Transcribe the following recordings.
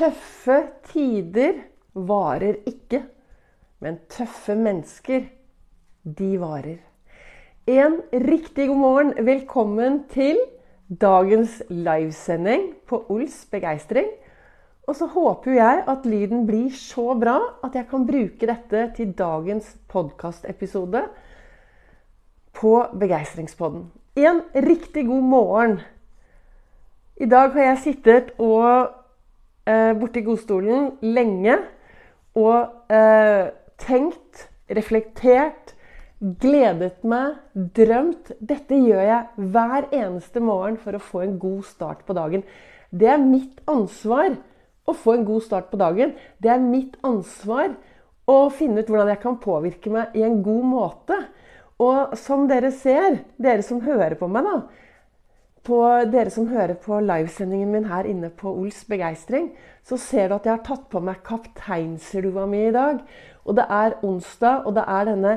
Tøffe tider varer ikke, men tøffe mennesker, de varer. En riktig god morgen. Velkommen til dagens livesending på Ols begeistring. Og så håper jeg at lyden blir så bra at jeg kan bruke dette til dagens podkastepisode på Begeistringspodden. En riktig god morgen. I dag har jeg sittet og eh, borti godstolen lenge og eh, tenkt, reflektert, gledet meg, drømt. Dette gjør jeg hver eneste morgen for å få en god start på dagen. Det er mitt ansvar å få en god start på dagen. Det er mitt ansvar å finne ut hvordan jeg kan påvirke meg i en god måte. Og som dere ser, dere som hører på meg, da på dere som hører på livesendingen min her inne på Ols begeistring, så ser du at jeg har tatt på meg kapteinslua mi i dag. Og det er onsdag, og det er denne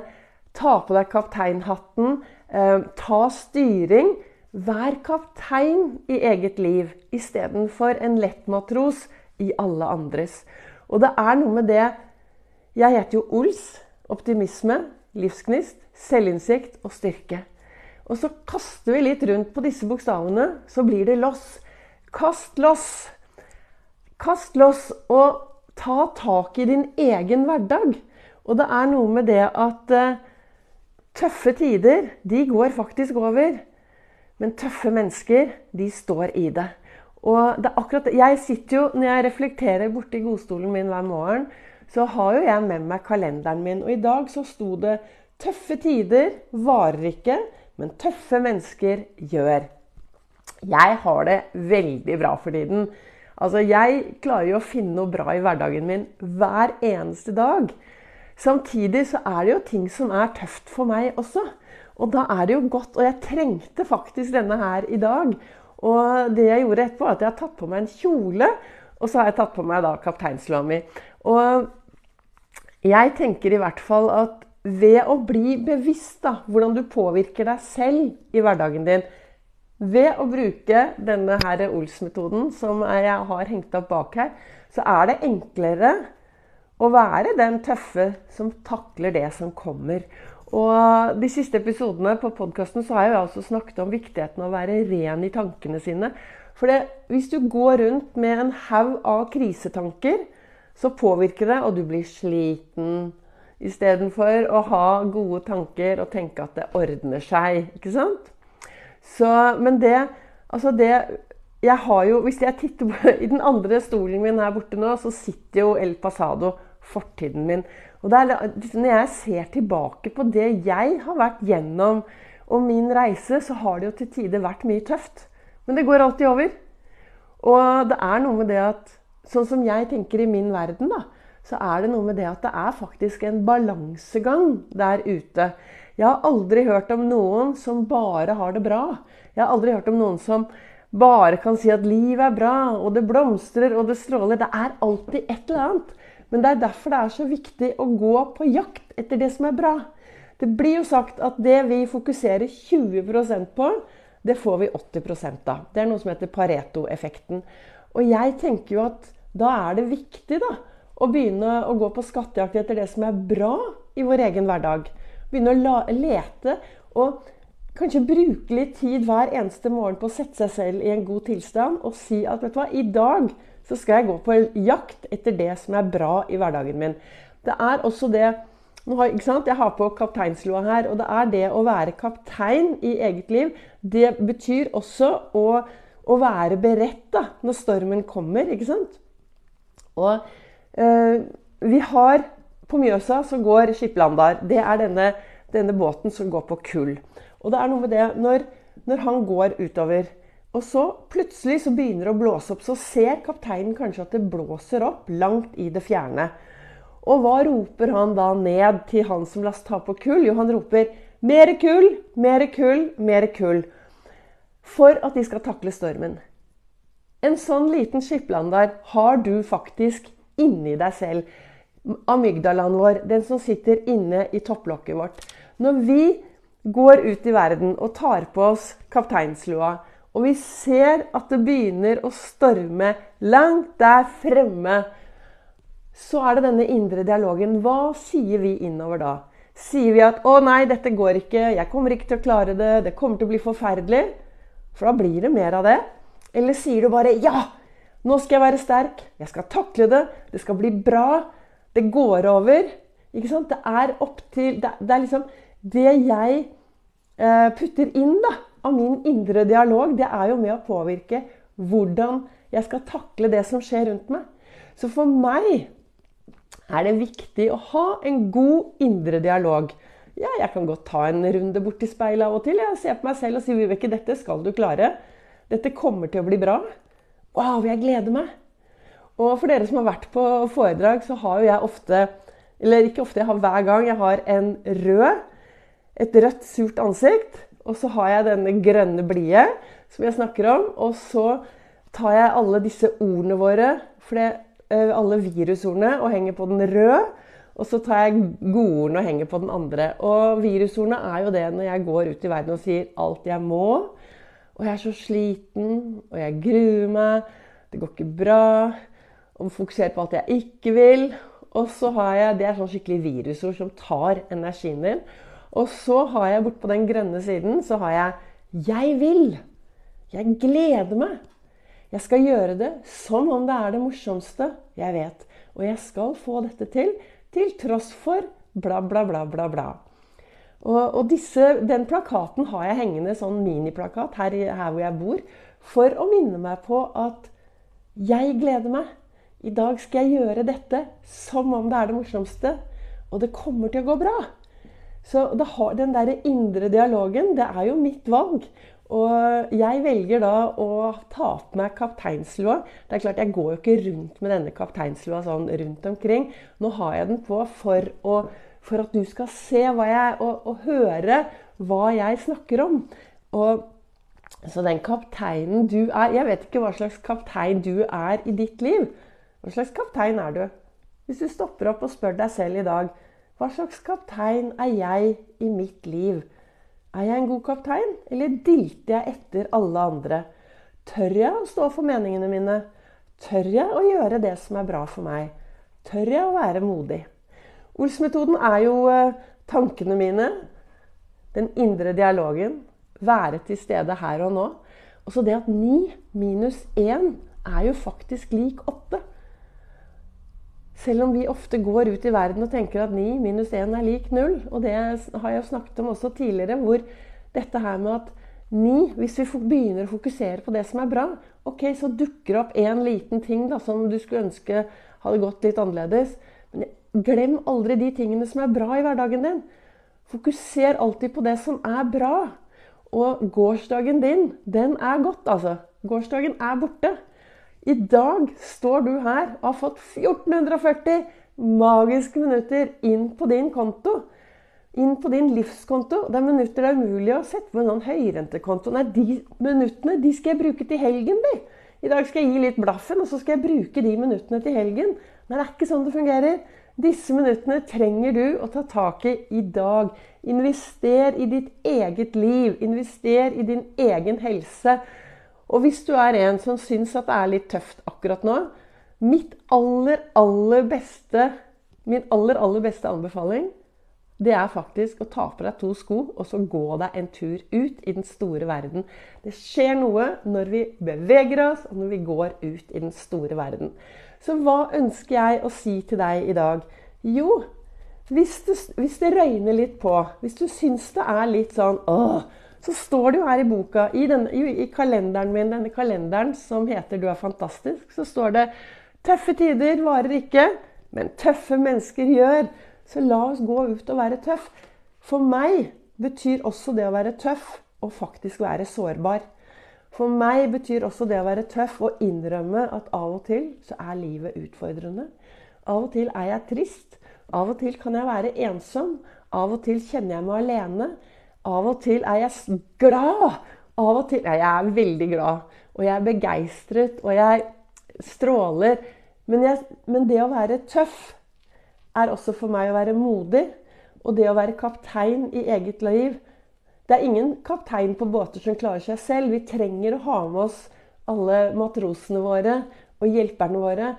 ta på deg kapteinhatten, eh, ta styring. Vær kaptein i eget liv istedenfor en lettmatros i alle andres. Og det er noe med det Jeg heter jo Ols. Optimisme, livsgnist, selvinnsikt og styrke. Og så kaster vi litt rundt på disse bokstavene, så blir det loss. Kast loss. Kast loss og ta tak i din egen hverdag. Og det er noe med det at uh, tøffe tider, de går faktisk over. Men tøffe mennesker, de står i det. Og det er akkurat Jeg sitter jo, når jeg reflekterer borti godstolen min hver morgen, så har jo jeg med meg kalenderen min. Og i dag så sto det 'Tøffe tider varer ikke, men tøffe mennesker gjør'. Jeg har det veldig bra for tiden. Altså, Jeg klarer jo å finne noe bra i hverdagen min hver eneste dag. Samtidig så er det jo ting som er tøft for meg også. Og da er det jo godt. Og jeg trengte faktisk denne her i dag. Og det jeg gjorde etterpå, var at jeg har tatt på meg en kjole. Og så har jeg tatt på meg da kapteinslua mi. Og jeg tenker i hvert fall at ved å bli bevisst da, hvordan du påvirker deg selv i hverdagen din ved å bruke denne her Ols-metoden som jeg har hengt opp bak her, så er det enklere å være den tøffe som takler det som kommer. Og De siste episodene på podkasten har jeg også snakket om viktigheten av å være ren i tankene sine. For det, hvis du går rundt med en haug av krisetanker, så påvirker det, og du blir sliten. Istedenfor å ha gode tanker og tenke at det ordner seg. ikke sant? Så, men det Altså det Jeg har jo Hvis jeg titter på, i den andre stolen min her borte nå, så sitter jo El Pasado, fortiden min. Og er, når jeg ser tilbake på det jeg har vært gjennom, og min reise, så har det jo til tider vært mye tøft. Men det går alltid over. Og det er noe med det at Sånn som jeg tenker i min verden, da, så er det noe med det at det er faktisk en balansegang der ute. Jeg har aldri hørt om noen som bare har det bra. Jeg har aldri hørt om noen som bare kan si at livet er bra, og det blomstrer og det stråler. Det er alltid et eller annet. Men det er derfor det er så viktig å gå på jakt etter det som er bra. Det blir jo sagt at det vi fokuserer 20% på, det får vi 80% av. Det er noe som heter Pareto-effekten. Og jeg tenker jo at da er det viktig da, å begynne å gå på skattejakt etter det som er bra i vår egen hverdag. Begynne å lete og kanskje bruke litt tid hver eneste morgen på å sette seg selv i en god tilstand og si at vet du hva, i dag så skal jeg gå på jakt etter det som er bra i hverdagen min. Det er også det har, Jeg har på kapteinslua her, og det er det å være kaptein i eget liv. Det betyr også å, å være beredt da, når stormen kommer, ikke sant? Og vi har på Mjøsa så går Skiplandar. Det er denne, denne, båten som går på kull. Og det er noe med det når, når, han går utover, og så plutselig så begynner det å blåse opp, så ser kapteinen kanskje at det blåser opp langt i det fjerne. Og hva roper han da ned til han som tar på kull? Jo, han roper 'Mere kull, mere kull, mere kull'. For at de skal takle stormen. En sånn liten skiplandar har du faktisk inni deg selv amygdalaen vår, den som sitter inne i topplokket vårt. Når vi går ut i verden og tar på oss kapteinslua og vi ser at det begynner å storme langt der fremme, så er det denne indre dialogen. Hva sier vi innover da? Sier vi at 'Å nei, dette går ikke. Jeg kommer ikke til å klare det. Det kommer til å bli forferdelig.' For da blir det mer av det. Eller sier du bare 'Ja, nå skal jeg være sterk. Jeg skal takle det. Det skal bli bra. Det går over.' Ikke sant? Det er opp til Det, det er liksom Det jeg eh, putter inn, da av min indre dialog, det er jo med å påvirke hvordan jeg skal takle det som skjer rundt meg. Så for meg er det viktig å ha en god indre dialog. Ja, jeg kan godt ta en runde bort til speilet av og til. Jeg ser på meg selv og sier Vibeke, dette skal du klare. Dette kommer til å bli bra. Wow, jeg gleder meg. Og for dere som har vært på foredrag, så har jo jeg ofte Eller ikke ofte, jeg har hver gang jeg har en rød, et rødt, surt ansikt. Og så har jeg denne grønne blide som jeg snakker om. Og så tar jeg alle disse ordene våre, det, eh, alle virusordene, og henger på den røde. Og så tar jeg godordene og henger på den andre. Og virusordene er jo det når jeg går ut i verden og sier alt jeg må. Og jeg er så sliten, og jeg gruer meg, det går ikke bra. Og fokuserer på alt jeg ikke vil. Og så har jeg Det er sånn skikkelig virusord som tar energien din. Og så har jeg bortpå den grønne siden så har jeg 'Jeg vil'. Jeg gleder meg. Jeg skal gjøre det som om det er det morsomste jeg vet. Og jeg skal få dette til, til tross for bla, bla, bla, bla, bla. Og, og disse, den plakaten har jeg hengende, sånn miniplakat, her, her hvor jeg bor, for å minne meg på at jeg gleder meg. I dag skal jeg gjøre dette som om det er det morsomste. Og det kommer til å gå bra. Så har, den der indre dialogen, det er jo mitt valg. Og jeg velger da å ta på meg kapteinslua. Det er klart, Jeg går jo ikke rundt med denne kapteinslua sånn rundt omkring. Nå har jeg den på for, å, for at du skal se jeg, og, og, høre hva jeg snakker om. Og, så den kapteinen du er Jeg vet ikke hva slags kaptein du er i ditt liv. Hva slags kaptein er du? Hvis du stopper opp og spør deg selv i dag hva slags kaptein er jeg i mitt liv? Er jeg en god kaptein, eller dilter jeg etter alle andre? Tør jeg å stå for meningene mine? Tør jeg å gjøre det som er bra for meg? Tør jeg å være modig? Ols-metoden er jo eh, tankene mine, den indre dialogen, være til stede her og nå. Og så det at 9 minus 1 er jo faktisk lik 8. Selv om vi ofte går ut i verden og tenker at 9 minus 1 er lik 0. Og det har jeg snakket om også tidligere, hvor dette her med at 9 Hvis vi begynner å fokusere på det som er bra, ok, så dukker det opp en liten ting da, som du skulle ønske hadde gått litt annerledes. Glem aldri de tingene som er bra i hverdagen din. Fokuser alltid på det som er bra. Og gårsdagen din, den er godt, altså. Gårsdagen er borte. I dag står du her og har fått 1440 magiske minutter inn på din konto. Inn på din livskonto. Det er minutter det er umulig å sette på en sånn høyrentekonto. Nei, de minuttene de skal jeg bruke til helgen, de. I dag skal jeg gi litt blaffen, og så skal jeg bruke de minuttene til helgen. Men det er ikke sånn det fungerer. Disse minuttene trenger du å ta tak i i dag. Invester i ditt eget liv. Invester i din egen helse. Og hvis du er en som syns at det er litt tøft akkurat nå Mitt aller, aller beste, min aller, aller beste anbefaling det er faktisk å ta på deg to sko og så gå deg en tur ut i den store verden. Det skjer noe når vi beveger oss, og når vi går ut i den store verden. Så hva ønsker jeg å si til deg i dag? Jo, hvis, du, hvis det røyner litt på, hvis du syns det er litt sånn åh, så står det jo her i boka, i, denne, i, kalenderen min, denne kalenderen som heter 'Du er fantastisk', så står det 'Tøffe tider varer ikke, men tøffe mennesker gjør'. Så la oss gå ut og være tøff. For meg betyr også det å være tøff å faktisk være sårbar. For meg betyr også det å være tøff å innrømme at av og til så er livet utfordrende. Av og til er jeg trist. Av og til kan jeg være ensom. Av og til kjenner jeg meg alene. Av og til er jeg glad. Av og til ja, Jeg er veldig glad. Og jeg er begeistret, og jeg stråler. Men, jeg, men det å være tøff er også for meg å være modig. Og det å være kaptein i eget liv, Det er ingen kaptein på båter som klarer seg selv. Vi trenger å ha med oss alle matrosene våre og hjelperne våre.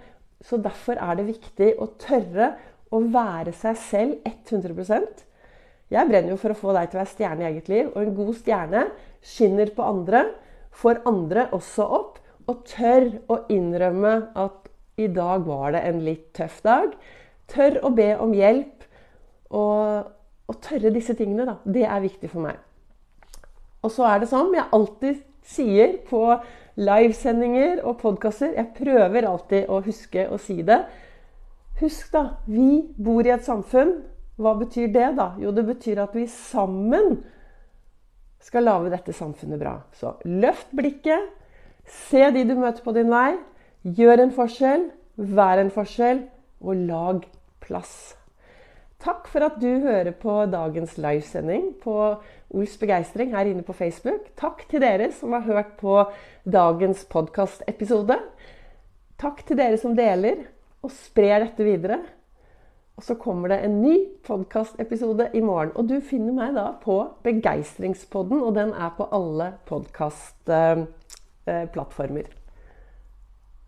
Så derfor er det viktig å tørre å være seg selv 100% Jeg brenner jo for å få deg til å være stjerne i eget liv. Og en god stjerne skinner på andre, får andre også opp. Og tør å innrømme at i dag var det en litt tøff dag. Tør å be om hjelp. Og, og tørre disse tingene, da. Det er viktig for meg. Og så er det sånn jeg alltid sier på livesendinger og podkaster Jeg prøver alltid å huske å si det. Husk, da. Vi bor i et samfunn. Hva betyr det, da? Jo, det betyr at vi sammen skal lage dette samfunnet bra. Så løft blikket. Se de du møter på din vei. Gjør en forskjell. Vær en forskjell. Og lag plass. Takk for at du hører på dagens livesending på Ols begeistring her inne på Facebook. Takk til dere som har hørt på dagens podkastepisode. Takk til dere som deler og sprer dette videre. Og så kommer det en ny podkastepisode i morgen. Og du finner meg da på Begeistringspodden, og den er på alle podkastplattformer.